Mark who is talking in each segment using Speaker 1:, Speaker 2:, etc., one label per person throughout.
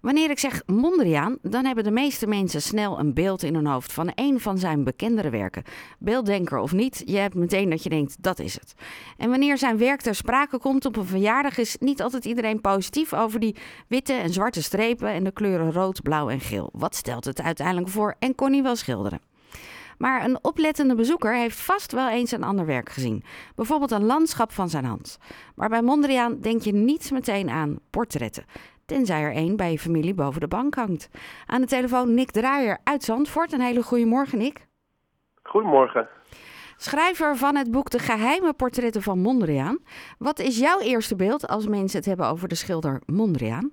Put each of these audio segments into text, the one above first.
Speaker 1: Wanneer ik zeg Mondriaan, dan hebben de meeste mensen snel een beeld in hun hoofd van een van zijn bekendere werken. Beelddenker of niet, je hebt meteen dat je denkt dat is het. En wanneer zijn werk ter sprake komt op een verjaardag, is niet altijd iedereen positief over die witte en zwarte strepen en de kleuren rood, blauw en geel. Wat stelt het uiteindelijk voor en kon hij wel schilderen? Maar een oplettende bezoeker heeft vast wel eens een ander werk gezien. Bijvoorbeeld een landschap van zijn hand. Maar bij Mondriaan denk je niet meteen aan portretten tenzij er één bij je familie boven de bank hangt. Aan de telefoon Nick Draaier uit Zandvoort. Een hele goede morgen, Nick.
Speaker 2: Goedemorgen.
Speaker 1: Schrijver van het boek De Geheime Portretten van Mondriaan. Wat is jouw eerste beeld als mensen het hebben over de schilder Mondriaan?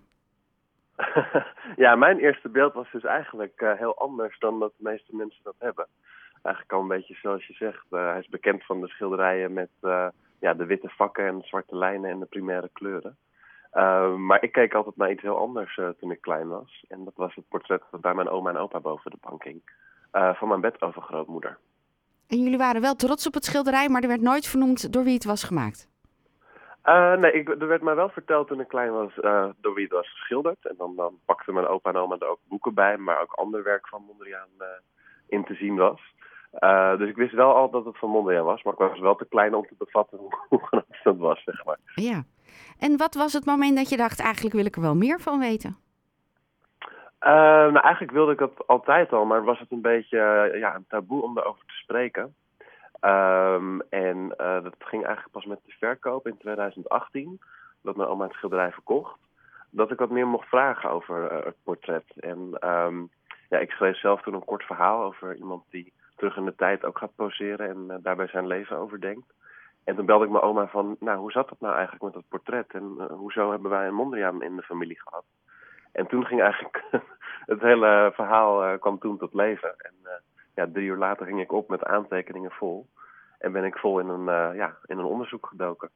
Speaker 2: ja, mijn eerste beeld was dus eigenlijk uh, heel anders dan dat de meeste mensen dat hebben. Eigenlijk al een beetje zoals je zegt. Uh, hij is bekend van de schilderijen met uh, ja, de witte vakken en de zwarte lijnen en de primaire kleuren. Uh, maar ik keek altijd naar iets heel anders uh, toen ik klein was. En dat was het portret dat bij mijn oma en opa boven de bank hing. Uh, van mijn bedovergrootmoeder.
Speaker 1: En jullie waren wel trots op het schilderij, maar er werd nooit vernoemd door wie het was gemaakt?
Speaker 2: nee, ik, er werd mij wel verteld toen ik klein was door wie het was geschilderd. En dan, dan pakten mijn opa en oma er ook boeken bij, maar ook ander werk van Mondriaan in te zien was. dus ik wist wel al dat het van Mondriaan was, maar ik was wel te klein om te bevatten hoe groot dat was, zeg maar.
Speaker 1: Ja. En wat was het moment dat je dacht, eigenlijk wil ik er wel meer van weten?
Speaker 2: Uh, nou, eigenlijk wilde ik dat altijd al, maar was het een beetje uh, ja, een taboe om erover te spreken. Um, en uh, dat ging eigenlijk pas met de verkoop in 2018, dat mijn oma het schilderij verkocht. Dat ik wat meer mocht vragen over het portret. En um, ja, ik schreef zelf toen een kort verhaal over iemand die terug in de tijd ook gaat poseren en daarbij zijn leven overdenkt. En toen belde ik mijn oma van, nou, hoe zat dat nou eigenlijk met dat portret? En uh, hoezo hebben wij een Mondriaan in de familie gehad? En toen ging eigenlijk het hele verhaal uh, kwam toen tot leven. En uh, ja, drie uur later ging ik op met aantekeningen vol. En ben ik vol in een, ja, in een onderzoek gedoken.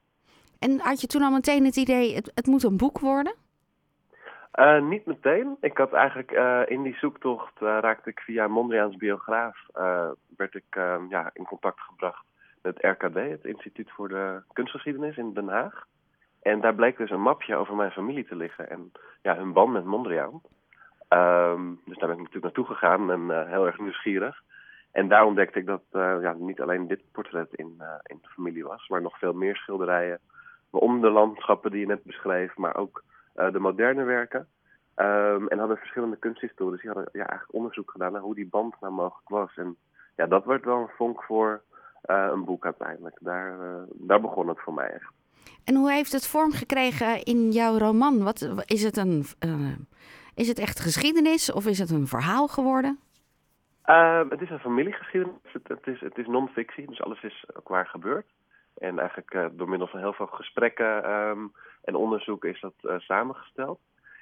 Speaker 1: En had je toen al meteen het idee, het, het moet een boek worden?
Speaker 2: niet meteen. Ik had eigenlijk in die zoektocht raakte ik via Mondriaans biograaf werd ik ja, in contact gebracht het RKD, het Instituut voor de Kunstgeschiedenis in Den Haag. En daar bleek dus een mapje over mijn familie te liggen en ja, hun band met Mondriaan. Um, dus daar ben ik natuurlijk naartoe gegaan en uh, heel erg nieuwsgierig. En daar ontdekte ik dat uh, ja, niet alleen dit portret in, uh, in de familie was, maar nog veel meer schilderijen. Om de landschappen die je net beschreef, maar ook de moderne werken. Um, en hadden verschillende kunsthistorici hadden ja, eigenlijk onderzoek gedaan naar hoe die band nou mogelijk was. En ja, dat werd wel een vonk voor een boek uiteindelijk. Daar, uh, daar begon het voor mij echt.
Speaker 1: En hoe heeft het vorm gekregen in jouw roman? Wat, is, het een, uh, is het echt geschiedenis of is het een verhaal geworden?
Speaker 2: het is een familiegeschiedenis. Het, het is, het is non-fictie, dus alles is ook waar gebeurd. En eigenlijk door middel van heel veel gesprekken um, en onderzoek is dat samengesteld.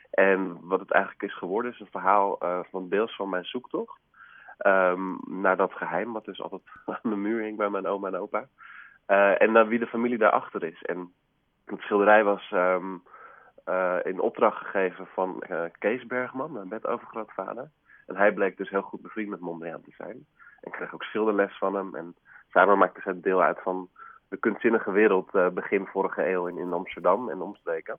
Speaker 2: En wat het eigenlijk is geworden is een verhaal van deels van mijn zoektocht. Um, naar dat geheim, wat dus altijd aan de muur hing bij mijn oma en opa. Uh, en naar wie de familie daarachter is. En het schilderij was um, uh, in opdracht gegeven van uh, Kees Bergman, mijn bedovergrootvader. En hij bleek dus heel goed bevriend met Mondriaan te zijn. En kreeg ook schilderles van hem. En samen maakte zij deel uit van de kunstzinnige wereld begin vorige eeuw in, in Amsterdam en omstreken.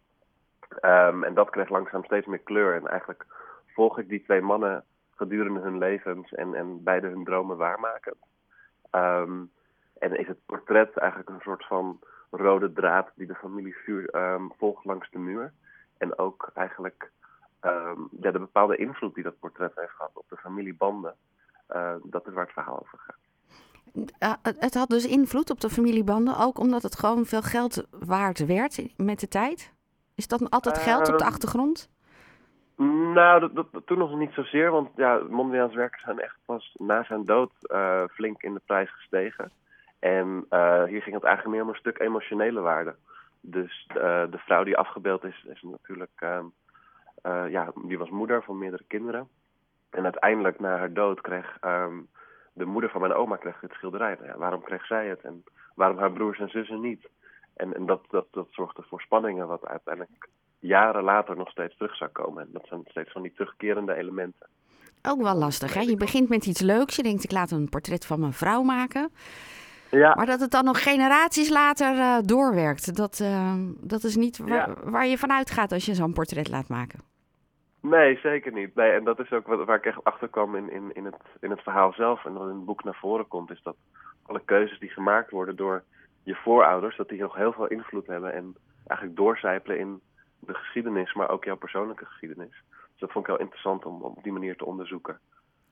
Speaker 2: Um, en dat kreeg langzaam steeds meer kleur. En eigenlijk volg ik die twee mannen gedurende hun levens en, en beide hun dromen waarmaken. Um, en is het portret eigenlijk een soort van rode draad die de familie vuur, um, volgt langs de muur. En ook eigenlijk um, ja, de bepaalde invloed die dat portret heeft gehad op de familiebanden. Uh, dat is waar het verhaal over gaat.
Speaker 1: Uh, het had dus invloed op de familiebanden, ook omdat het gewoon veel geld waard werd met de tijd? Is dat altijd geld op de achtergrond?
Speaker 2: Nou, dat, dat, toen nog niet zozeer, want ja, Mondriaans werken zijn echt pas na zijn dood uh, flink in de prijs gestegen. En uh, hier ging het eigenlijk meer om een stuk emotionele waarde. Dus uh, de vrouw die afgebeeld is, is natuurlijk, ja, die was moeder van meerdere kinderen. En uiteindelijk na haar dood kreeg um, de moeder van mijn oma kreeg het schilderij. Nou ja, waarom kreeg zij het en waarom haar broers en zussen niet? En, en dat, dat, dat zorgde voor spanningen, wat uiteindelijk jaren later nog steeds terug zou komen. En dat zijn steeds van die terugkerende elementen.
Speaker 1: Ook wel lastig, hè? Je begint met iets leuks. Je denkt, ik laat een portret van mijn vrouw maken.
Speaker 2: Ja.
Speaker 1: Maar dat het dan nog generaties later uh, doorwerkt, dat, uh, dat is niet waar, ja. waar je vanuit gaat als je zo'n portret laat maken.
Speaker 2: Nee, zeker niet. Nee, en dat is ook wat, waar ik echt achter kwam in, in, in, het, in het verhaal zelf. En wat in het boek naar voren komt, is dat alle keuzes die gemaakt worden door je voorouders, dat die nog heel veel invloed hebben en eigenlijk doorcijpelen in de geschiedenis, maar ook jouw persoonlijke geschiedenis. Dus dat vond ik heel interessant om, om op die manier te onderzoeken.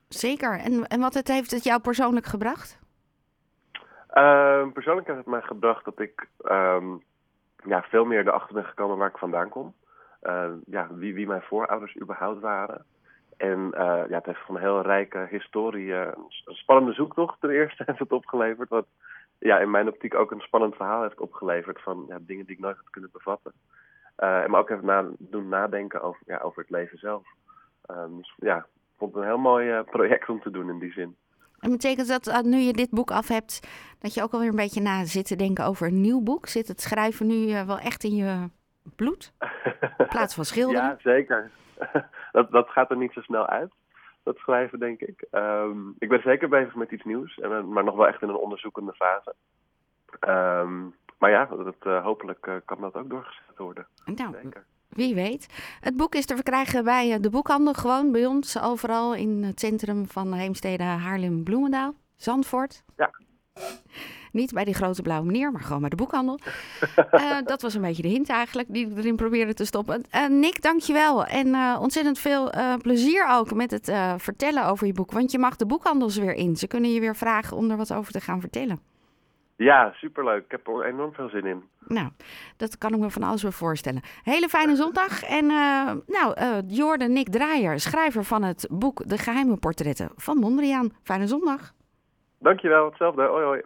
Speaker 1: Zeker. En, en wat het, heeft het jou persoonlijk gebracht?
Speaker 2: Uh, persoonlijk heeft het mij gebracht dat ik um, ja, veel meer erachter ben gekomen waar ik vandaan kom. Uh, ja, wie, wie mijn voorouders überhaupt waren. En uh, ja, het heeft van een heel rijke historie, een spannende zoektocht ten eerste heeft het opgeleverd. Wat ja, in mijn optiek ook een spannend verhaal heeft opgeleverd van ja, dingen die ik nooit had kunnen bevatten. Uh, en me ook even na, doen nadenken over, ja, over het leven zelf. Um, dus ja, ik vond het een heel mooi uh, project om te doen in die zin.
Speaker 1: En betekent dat uh, nu je dit boek af hebt, dat je ook alweer een beetje na zit te denken over een nieuw boek? Zit het schrijven nu wel echt in je bloed? In plaats van schilderen?
Speaker 2: ja, zeker. dat, dat gaat er niet zo snel uit, dat schrijven, denk ik. Um, ik ben zeker bezig met iets nieuws, maar nog wel echt in een onderzoekende fase. Um, maar ja, dat, uh, hopelijk uh, kan dat ook doorgezet worden.
Speaker 1: Nou, Zeker. wie weet. Het boek is te verkrijgen bij uh, de boekhandel, gewoon bij ons, overal in het centrum van Heemstede, Haarlem, Bloemendaal, Zandvoort.
Speaker 2: Ja.
Speaker 1: Niet bij die grote blauwe meneer, maar gewoon bij de boekhandel. dat was een beetje de hint eigenlijk, die ik erin probeerde te stoppen. Nick, dankjewel. En ontzettend veel plezier ook met het vertellen over je boek. Want je mag de boekhandels weer in. Ze kunnen je weer vragen om er wat over te gaan vertellen.
Speaker 2: Ja, superleuk. Ik heb er enorm veel zin in.
Speaker 1: Nou, dat kan ik me van alles weer voorstellen. Hele fijne zondag. En uh, nou, uh, Jordan Nick Draaier, schrijver van het boek De Geheime Portretten van Mondriaan. Fijne zondag.
Speaker 2: Dankjewel, hetzelfde. Hoi hoi.